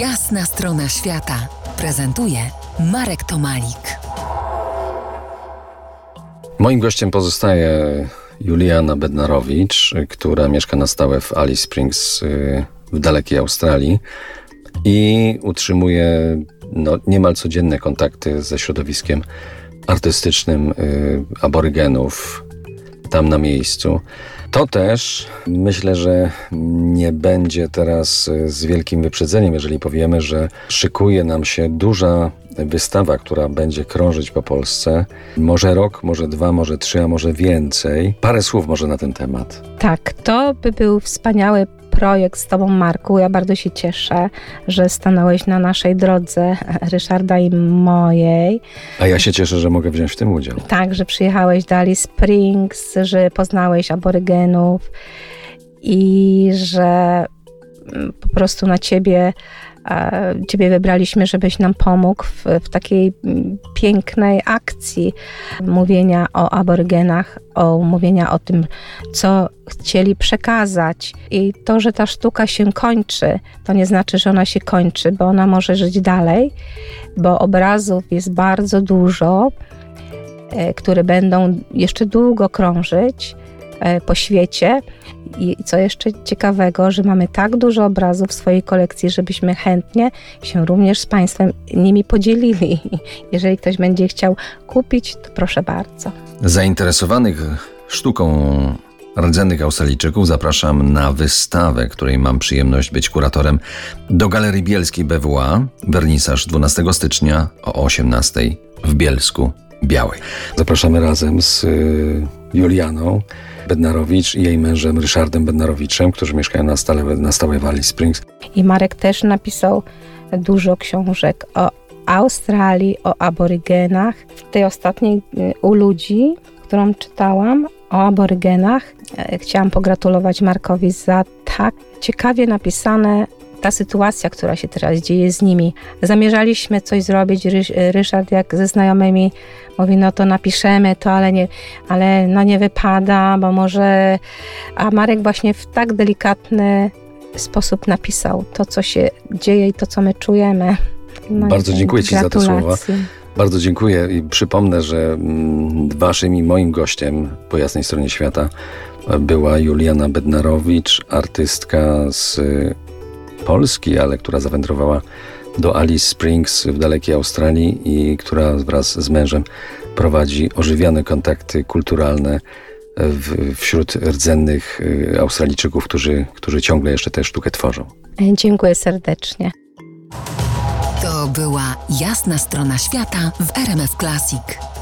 Jasna strona świata prezentuje Marek Tomalik. Moim gościem pozostaje Juliana Bednarowicz, która mieszka na stałe w Alice Springs y, w dalekiej Australii i utrzymuje no, niemal codzienne kontakty ze środowiskiem artystycznym y, aborygenów tam na miejscu. To też myślę, że nie będzie teraz y, z wielkim wyprzedzeniem, jeżeli powiemy, że szykuje nam się duża wystawa, która będzie krążyć po Polsce. Może rok, może dwa, może trzy, a może więcej. Parę słów może na ten temat. Tak, to by był wspaniały projekt z Tobą, Marku. Ja bardzo się cieszę, że stanąłeś na naszej drodze, Ryszarda i mojej. A ja się cieszę, że mogę wziąć w tym udział. Tak, że przyjechałeś do Alice Springs, że poznałeś aborygenów i że po prostu na Ciebie Ciebie wybraliśmy, żebyś nam pomógł w, w, takiej mm, pięknej akcji mówienia o aborygenach, o mówienia o tym, co chcieli przekazać. I to, że ta sztuka się kończy, to nie znaczy, że ona się kończy, bo ona może żyć dalej, bo obrazów jest bardzo dużo, e, które będą jeszcze długo krążyć e, po świecie. I co jeszcze ciekawego, że mamy tak dużo obrazów w swojej kolekcji, żebyśmy chętnie się również z Państwem nimi podzielili. Jeżeli ktoś będzie chciał kupić, to proszę bardzo. Zainteresowanych sztuką rdzennych Australijczyków zapraszam na wystawę, której mam przyjemność być kuratorem do Galerii Bielskiej BWA. Wernisaż 12 stycznia o 18 w Bielsku Białej. Zapraszamy razem z y, Julianą Bednarowicz i jej mężem Ryszardem Bednarowiczem, którzy mieszkają na stałe, na stałe w Alice Springs. I Marek też napisał dużo książek o Australii, o aborygenach. W tej ostatniej y, u ludzi, którą czytałam, o aborygenach, e, chciałam pogratulować Markowi za tak ciekawie napisane ta sytuacja, która się teraz dzieje z nimi. Zamierzaliśmy coś zrobić, Ryszard jak ze znajomymi mówi, no to napiszemy to, ale nie, ale no nie wypada, bo może... A Marek właśnie w tak delikatny sposób napisał to, co się dzieje i to, co my czujemy. No Bardzo dziękuję Ci za te słowa. Bardzo dziękuję i przypomnę, że mm, waszym i moim gościem po jasnej stronie świata była Juliana Bednarowicz, artystka z Polski, ale która zawędrowała do Alice Springs w dalekiej Australii i która wraz z mężem prowadzi ożywione kontakty kulturalne w, wśród rdzennych y, Australijczyków, którzy, którzy ciągle jeszcze tę sztukę tworzą. Dziękuję serdecznie. To była jasna strona świata w RMF Classic.